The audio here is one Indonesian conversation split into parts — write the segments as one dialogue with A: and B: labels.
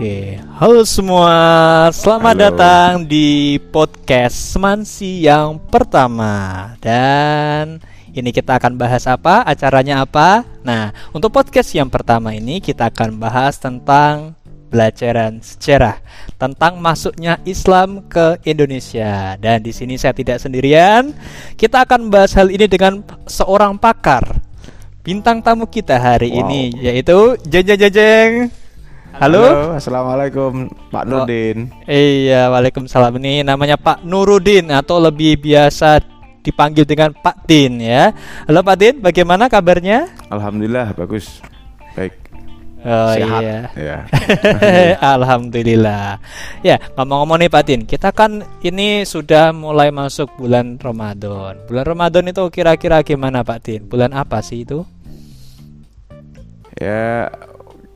A: Oke, halo semua, selamat
B: Halo.
A: datang di podcast Semansi yang pertama. Dan ini kita akan bahas apa, acaranya apa? Nah, untuk podcast yang pertama ini kita akan bahas tentang pelajaran sejarah Tentang masuknya Islam ke Indonesia. Dan di sini saya tidak sendirian. Kita akan bahas hal ini dengan seorang pakar Bintang tamu kita hari
B: Wow.
A: ini yaitu Jeng Jeng Jeng Jeng Halo?
B: assalamualaikum Pak Nurdin.
A: Iya, waalaikumsalam. Ini namanya Pak Nurudin atau lebih biasa dipanggil dengan Pak Din ya. Halo Pak Din, bagaimana kabarnya?
B: Alhamdulillah bagus, baik,
A: Oh
B: sehat.
A: iya.
B: Ya.
A: Alhamdulillah. Ya, ngomong-ngomong nih Pak Din, kita kan ini sudah mulai masuk bulan Ramadan. Bulan Ramadan itu kira-kira gimana Pak Din? Bulan apa sih itu?
B: ya,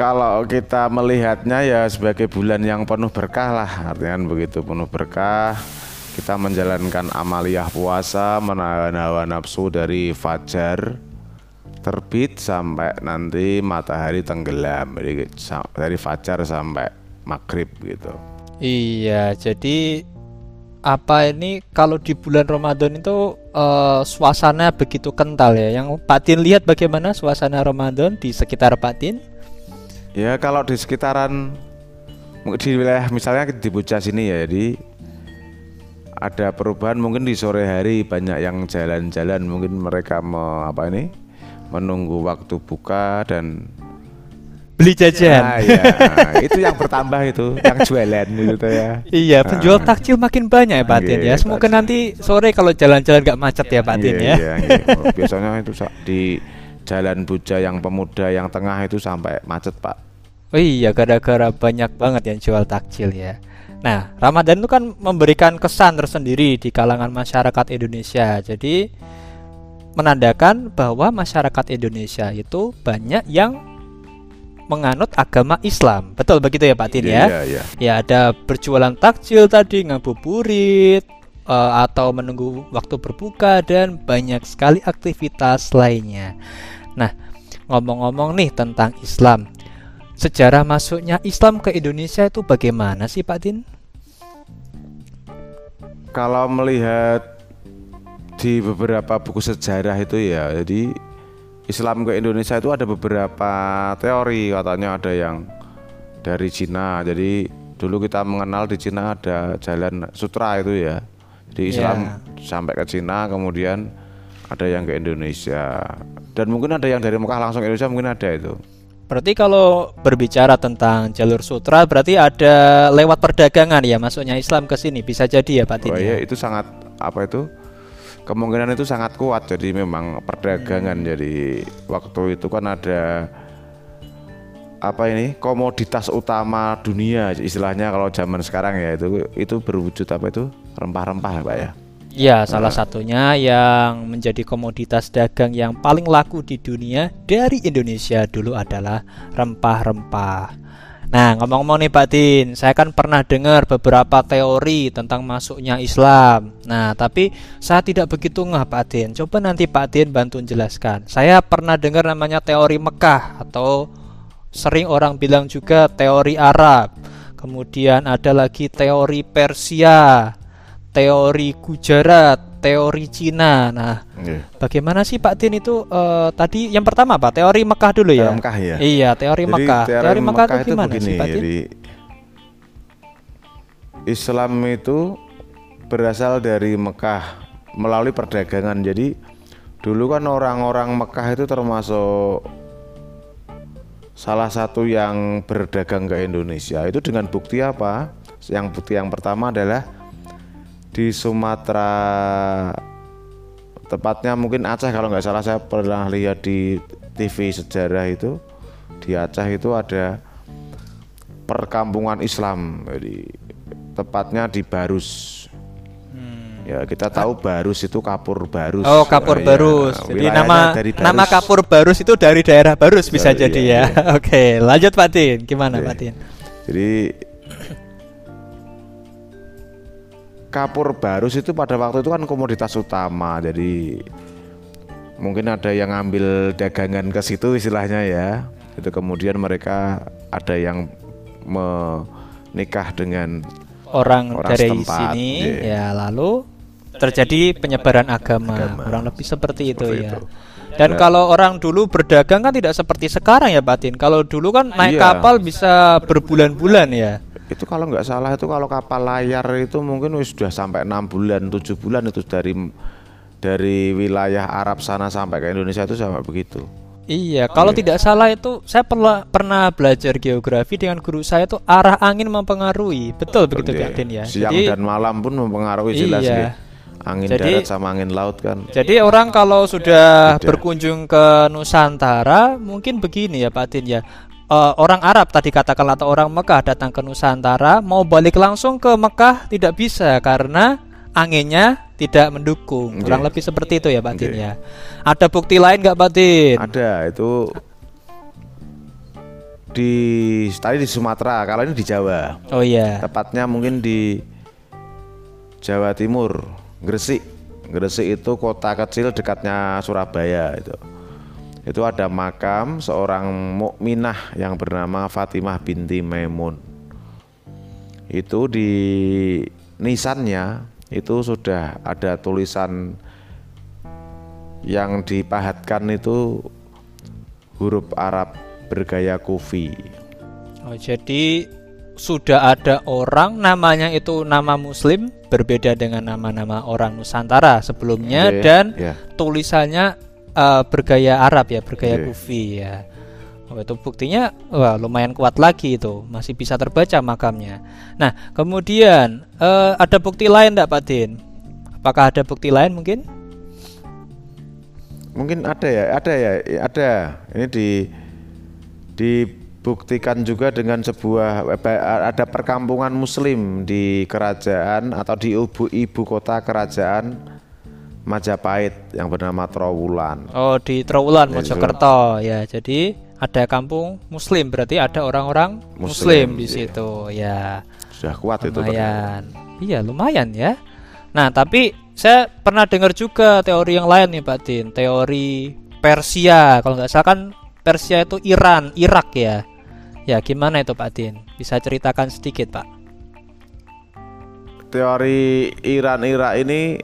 B: kalau kita melihatnya ya sebagai bulan yang penuh berkah lah, artinya begitu penuh berkah. Kita menjalankan amaliyah puasa, menahan hawa nafsu dari fajar terbit sampai nanti matahari tenggelam, dari fajar sampai maghrib gitu.
A: Iya, jadi apa ini kalau di bulan Ramadan itu eh, suasana begitu kental ya. Yang Pak Tin lihat bagaimana suasana Ramadan di sekitar Pak Tin?
B: Ya kalau di sekitaran di wilayah misalnya di Bocah sini ya, jadi ada perubahan mungkin di sore hari banyak yang jalan-jalan mungkin mereka me, apa ini menunggu waktu buka dan
A: Beli jajan.
B: Ah, ya, itu yang bertambah itu yang jualan gitu ya.
A: Iya, penjual takjil makin banyak ya Pak Tin ya.
B: Iya,
A: Semoga
B: takjil.
A: nanti sore kalau jalan-jalan gak macet ya Pak Tin
B: Iya,
A: ya.
B: iya, iya. Oh, Biasanya itu di jalan Buja yang pemuda yang tengah itu sampai macet pak.
A: Oh iya, gara-gara banyak banget yang jual takjil ya. Nah, Ramadan itu kan memberikan kesan tersendiri di kalangan masyarakat Indonesia. Jadi menandakan bahwa masyarakat Indonesia itu banyak yang menganut agama Islam. Betul begitu ya Pak Tin ya?
B: Iya, iya.
A: Ya ada berjualan takjil tadi, ngabuburit, eh, atau menunggu waktu berbuka dan banyak sekali aktivitas lainnya. Nah, ngomong-ngomong nih tentang Islam, sejarah masuknya Islam ke Indonesia itu bagaimana sih Pak Din?
B: Kalau melihat di beberapa buku sejarah itu ya, jadi Islam ke Indonesia itu ada beberapa teori katanya ada yang dari Cina. Jadi dulu kita mengenal di Cina ada jalan sutra itu ya. Jadi Islam sampai ke Cina kemudian ada yang ke Indonesia. Dan mungkin ada yang dari Mekah langsung ke Indonesia mungkin ada itu.
A: Berarti kalau berbicara tentang jalur sutra berarti ada lewat perdagangan ya masuknya Islam ke sini. Bisa jadi ya Pak Din?
B: Oh
A: ya?
B: iya itu sangat apa itu? Kemungkinan itu sangat kuat jadi memang perdagangan. Jadi waktu itu kan ada apa ini komoditas utama dunia istilahnya kalau zaman sekarang ya. Itu itu berwujud apa itu? Rempah-rempah ya pak ya
A: Ya, salah satunya yang menjadi komoditas dagang yang paling laku di dunia dari Indonesia dulu adalah rempah-rempah. Nah, ngomong-ngomong nih Pak Din, saya kan pernah dengar beberapa teori tentang masuknya Islam. Nah, tapi saya tidak begitu ngeh Pak Din. Coba nanti Pak Din bantu jelaskan. Saya pernah dengar namanya teori Mekah atau sering orang bilang juga teori Arab. Kemudian ada lagi teori Persia, teori Gujarat, teori Cina. Nah,
B: Iya.
A: bagaimana sih Pak Tin itu eh, tadi yang pertama Pak teori Mekah dulu ya?
B: Teori Mekah ya?
A: Iya, teori
B: Jadi
A: Mekah. Teori, Mekah, itu gimana sih Pak Tin?
B: jadi Islam itu berasal dari Mekah melalui perdagangan. Jadi dulu kan orang-orang Mekah itu termasuk salah satu yang berdagang ke Indonesia. Itu dengan bukti apa? Yang bukti yang pertama adalah di Sumatera tepatnya mungkin Aceh kalau nggak salah saya pernah lihat di TV sejarah itu di Aceh itu ada perkampungan Islam jadi tepatnya di Barus ya kita tahu Barus itu kapur Barus
A: Hmm. Oh, Kapur
B: ya,
A: Barus. Jadi
B: wilayahnya
A: nama
B: dari
A: nama
B: Barus.
A: Kapur Barus itu dari daerah Barus bisa
B: Iya,
A: jadi
B: iya,
A: ya. Oke, lanjut Pak Tin. Gimana
B: Oke.
A: Pak Tin?
B: Jadi kapur barus itu pada waktu itu kan komoditas utama. Jadi mungkin ada yang ngambil dagangan ke situ istilahnya ya. Itu kemudian mereka ada yang menikah dengan
A: orang,
B: Orang
A: dari
B: setempat,
A: sini
B: iya.
A: ya lalu terjadi penyebaran agama,
B: Agama.
A: kurang lebih seperti itu
B: Seperti
A: ya.
B: itu.
A: Dan
B: Dan-
A: kalau orang dulu berdagang kan tidak seperti sekarang ya Batin. Kalau dulu kan naik
B: Iya.
A: kapal bisa berbulan-bulan ya.
B: Itu kalau nggak salah itu kalau kapal layar itu mungkin sudah sampai enam bulan tujuh bulan itu dari dari wilayah Arab sana sampai ke Indonesia itu sampai begitu
A: Iya, kalau tidak salah itu saya pernah pernah belajar geografi dengan guru saya itu arah angin mempengaruhi. Betul begitu
B: Iya.
A: Batin ya.
B: siang
A: Jadi
B: dan malam pun mempengaruhi jelas
A: Iya.
B: nggih. angin
A: Jadi-
B: darat sama angin laut kan
A: Jadi orang kalau sudah berkunjung ke Nusantara mungkin begini ya Pak Tin ya. Eh, orang Arab tadi katakanlah atau orang Mekah datang ke Nusantara mau balik langsung ke Mekah tidak bisa karena anginnya tidak mendukung. Kurang
B: Nggih.
A: lebih seperti itu ya Pak Tin
B: Nggih.
A: ya. Ada bukti lain nggak Pak Tin?
B: ada itu di tadi di Sumatera kalau ini di Jawa
A: Oh iya.
B: tepatnya mungkin di Jawa Timur Gresik Gresik itu kota kecil dekatnya Surabaya itu itu ada makam seorang mukminah yang bernama Fatimah binti Maimun itu di nisannya itu sudah ada tulisan yang dipahatkan itu huruf Arab bergaya kufi
A: Oh, jadi sudah ada orang namanya itu nama Muslim berbeda dengan nama-nama orang Nusantara sebelumnya
B: Iya,
A: dan
B: iya.
A: tulisannya eh, bergaya Arab ya, bergaya
B: Iya.
A: Kufi ya. Oh, itu buktinya wah lumayan kuat lagi itu, masih bisa terbaca makamnya. Nah, kemudian eh, ada bukti lain enggak Pak Din? Apakah ada bukti lain mungkin?
B: Mungkin ada ya, ada ya, ada. Ini di dibuktikan juga dengan sebuah ada perkampungan Muslim di kerajaan atau di ibu ibu kota kerajaan Majapahit yang bernama Trowulan.
A: Oh, di Trowulan
B: Ya,
A: Mojokerto ya. Jadi ada kampung Muslim berarti ada orang-orang
B: Muslim,
A: Muslim, di
B: iya.
A: situ ya.
B: Sudah kuat itu. ternyata.
A: Lumayan. Iya, lumayan ya. Nah, tapi saya pernah dengar juga teori yang lain nih, Pak Tin. Teori Persia. Kalau nggak salah kan Persia itu Iran, Irak ya. Ya, gimana itu, Pak Tin? Bisa ceritakan sedikit, Pak?
B: Teori Iran-Irak ini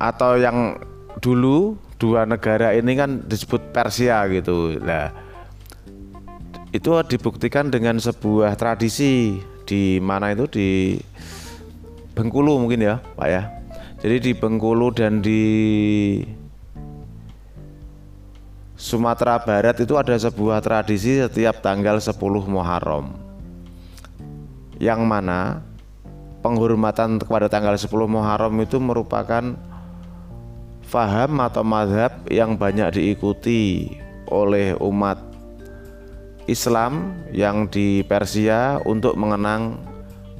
B: atau yang dulu dua negara ini kan disebut Persia gitu. Nah, itu dibuktikan dengan sebuah tradisi di mana itu di Bengkulu mungkin ya, Pak ya. Jadi di Bengkulu dan di Sumatera Barat itu ada sebuah tradisi setiap tanggal 10 Muharram. Yang mana penghormatan kepada tanggal 10 Muharram itu merupakan faham atau madhab yang banyak diikuti oleh umat Islam yang di Persia untuk mengenang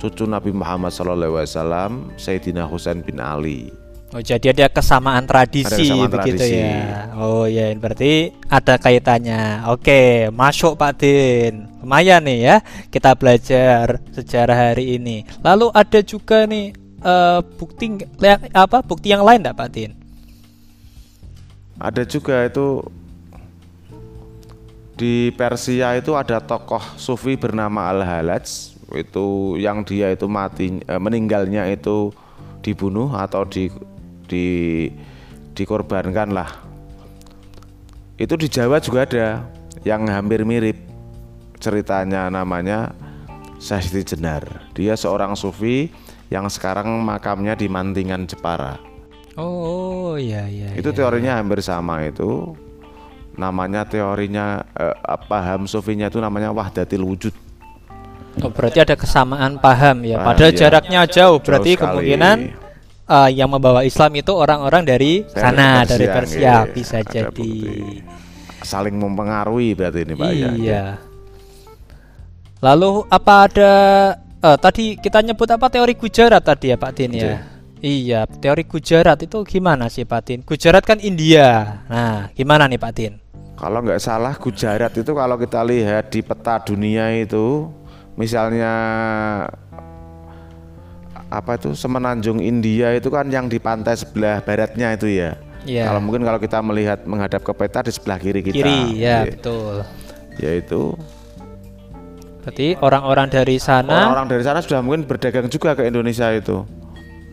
B: cucu Nabi Muhammad SAW Sayyidina Husain bin Ali.
A: Oh, jadi ada kesamaan tradisi
B: Ada kesamaan
A: begitu
B: tradisi.
A: ya. Oh ya, berarti ada kaitannya. Oke, masuk Pak Din. Lumayan nih ya, kita belajar sejarah hari ini. Lalu ada juga nih eh, bukti apa bukti yang lain enggak Pak Din?
B: Ada juga itu di Persia itu ada tokoh sufi bernama Al-Halaj itu yang dia itu mati eh, meninggalnya itu dibunuh atau di di dikorbankan lah. Itu di Jawa juga ada yang hampir mirip ceritanya namanya Sasti Jenar. Dia seorang sufi yang sekarang makamnya di Mantingan Jepara.
A: Oh, iya iya.
B: Itu
A: iya.
B: teorinya hampir sama itu. Namanya teorinya eh, paham sufinya itu namanya wahdatil wujud.
A: Oh, berarti ada kesamaan paham ya.
B: Ah,
A: Padahal
B: iya.
A: jaraknya jauh, berarti
B: sekali.
A: kemungkinan eh, yang membawa Islam itu orang-orang dari
B: Dari
A: sana, dari
B: Persia,
A: Persia
B: nggih.
A: bisa jadi.
B: bukti. Saling mempengaruhi berarti ini Pak ya.
A: Iya. Lalu apa ada eh, tadi kita nyebut apa teori Gujarat tadi ya Pak Tin ya? Iya, teori Gujarat itu gimana sih Pak Tin? Gujarat kan India. Nah, gimana nih Pak Tin?
B: Kalau nggak salah Gujarat itu kalau kita lihat di peta dunia itu misalnya apa itu semenanjung India itu kan yang di pantai sebelah baratnya itu ya.
A: Iya.
B: Kalau mungkin kalau kita melihat menghadap ke peta di sebelah kiri kita.
A: Kiri, ya
B: Iya.
A: betul.
B: Yaitu
A: Berarti orang-orang dari sana
B: Orang-orang dari sana sudah mungkin berdagang juga ke Indonesia itu.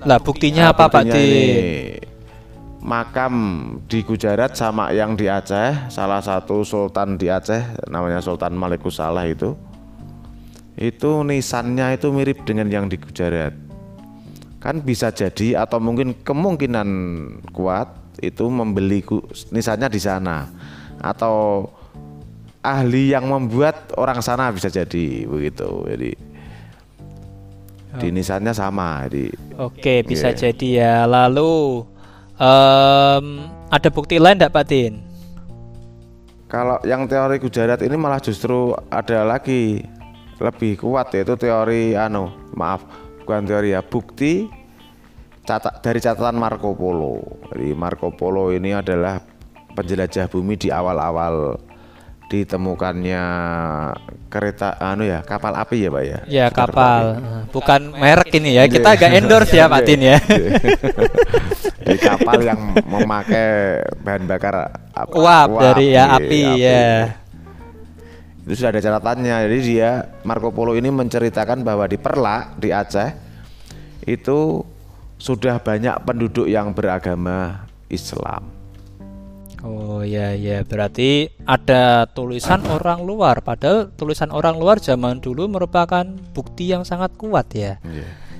A: Lah buktinya apa Pak
B: Buktinya ini makam di Gujarat sama yang di Aceh, salah satu sultan di Aceh namanya Sultan Malikussalah itu. Itu nisannya itu mirip dengan yang di Gujarat. Kan bisa jadi atau mungkin kemungkinan kuat itu membeli nisannya di sana atau ahli yang membuat orang sana bisa jadi begitu. Jadi di nisannya sama. Jadi
A: Oke, bisa
B: Iya.
A: jadi ya. Lalu em, ada bukti lain enggak Pak Din?
B: Kalau yang teori Gujarat ini malah justru ada lagi lebih kuat yaitu teori anu, maaf, bukan teori ya, bukti catat dari catatan Marco Polo. Jadi Marco Polo ini adalah penjelajah bumi di awal-awal ditemukannya kereta anu ya, kapal api ya, Pak ya.
A: Ya
B: Sekitar
A: kapal,
B: tadi.
A: Eh, bukan merek ini ya. Kita
B: Iya.
A: agak endorse ya Pak Din ya.
B: di kapal yang memakai bahan bakar ap-
A: Uap dari ya
B: iya,
A: api ya.
B: itu sudah ada catatannya jadi dia Marco Polo ini menceritakan bahwa di Perlak di Aceh itu sudah banyak penduduk yang beragama Islam
A: Oh ya ya, berarti ada tulisan orang luar. Padahal tulisan orang luar zaman dulu merupakan bukti yang sangat kuat ya.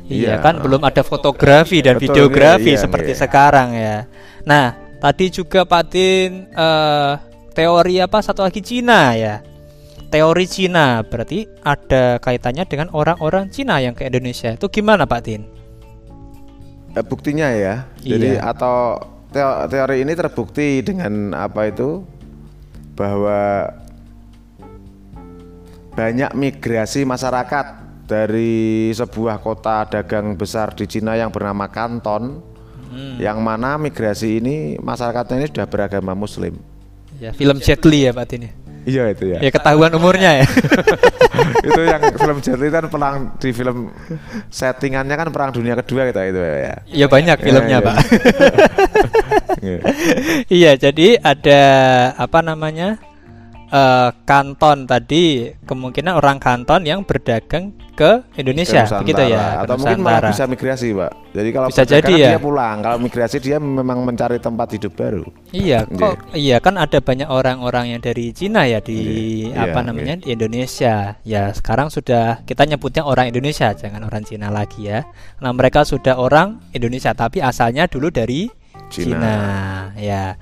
A: Iya kan belum ada fotografi dan
B: Betul,
A: videografi
B: iya, iya,
A: seperti
B: iya.
A: sekarang ya. Nah, tadi juga Pak Tin eh, teori apa satu lagi Cina ya. Teori Cina berarti ada kaitannya dengan orang-orang Cina yang ke Indonesia. Itu gimana Pak Tin?
B: Eh, buktinya ya jadi
A: Iya.
B: atau teori ini terbukti dengan apa itu? Bahwa banyak migrasi masyarakat dari sebuah kota dagang besar di Cina yang bernama Kanton yang mana migrasi ini masyarakatnya ini sudah beragama Muslim.
A: Ya, film Jet Li ya Pak ya.
B: Iya itu ya
A: Ya ketahuan umurnya ya.
B: itu yang film Jet kan perang di film settingannya kan perang dunia kedua gitu itu ya
A: Ya banyak filmnya
B: iya.
A: Pak.
B: Iya.
A: iya, jadi ada apa namanya? Eh, kanton tadi kemungkinan orang kanton yang berdagang ke Indonesia,
B: Ke
A: begitu ya?
B: Atau mungkin malah bisa migrasi, Pak. Jadi kalau
A: Bisa jadi ya.
B: dia pulang, kalau migrasi dia memang mencari tempat hidup baru.
A: Iya, kok iya kan ada banyak orang-orang yang dari Cina ya di
B: Iya,
A: apa
B: iya,
A: namanya di Indonesia. Ya sekarang sudah kita nyebutnya orang Indonesia, jangan orang Cina lagi ya. Nah mereka sudah orang Indonesia tapi asalnya dulu dari
B: Cina.
A: Cina. Ya,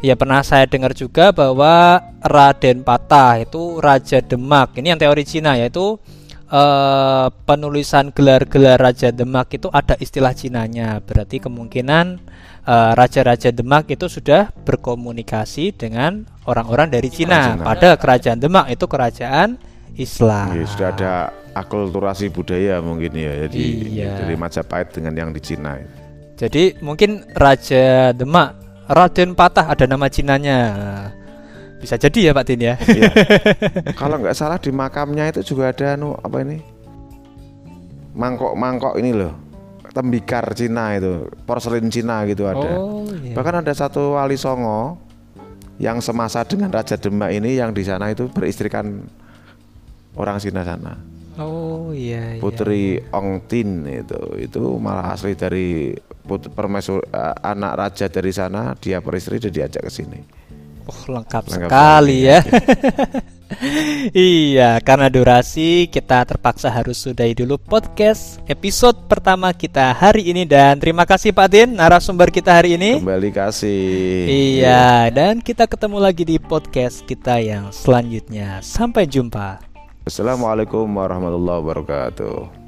A: ya pernah saya dengar juga bahwa Raden Patah itu Raja Demak. Ini yang teori Cina yaitu eh, penulisan gelar-gelar Raja Demak itu ada istilah Cinanya. Berarti kemungkinan eh, Raja-Raja Demak itu sudah berkomunikasi dengan orang-orang dari Cina.
B: Cina.
A: Pada kerajaan Demak itu kerajaan Islam.
B: Iya, sudah ada akulturasi budaya mungkin ya. Jadi
A: Iya.
B: dari Majapahit dengan yang di Cina.
A: Jadi mungkin Raja Demak Raden Patah ada nama Cinanya. Bisa jadi ya Pak Tin ya.
B: Iya. Kalau nggak salah di makamnya itu juga ada anu apa ini? Mangkok-mangkok ini loh. Tembikar Cina itu, porselin Cina gitu ada.
A: Oh, iya.
B: Bahkan ada satu wali songo yang semasa dengan Raja Demak ini yang di sana itu beristrikan orang Cina sana.
A: Oh iya. iya.
B: Putri Ong Tin itu itu malah asli dari put, eh, anak raja dari sana dia beristri dan diajak ke sini.
A: Oh, lengkap,
B: Lengkap
A: sekali
B: sekali,
A: ya. iya, karena durasi kita terpaksa harus sudahi dulu podcast episode pertama kita hari ini dan terima kasih Pak Din narasumber kita hari ini.
B: Kembali kasih.
A: Iya, dan kita ketemu lagi di podcast kita yang selanjutnya. Sampai jumpa.
B: Assalamualaikum warahmatullahi wabarakatuh.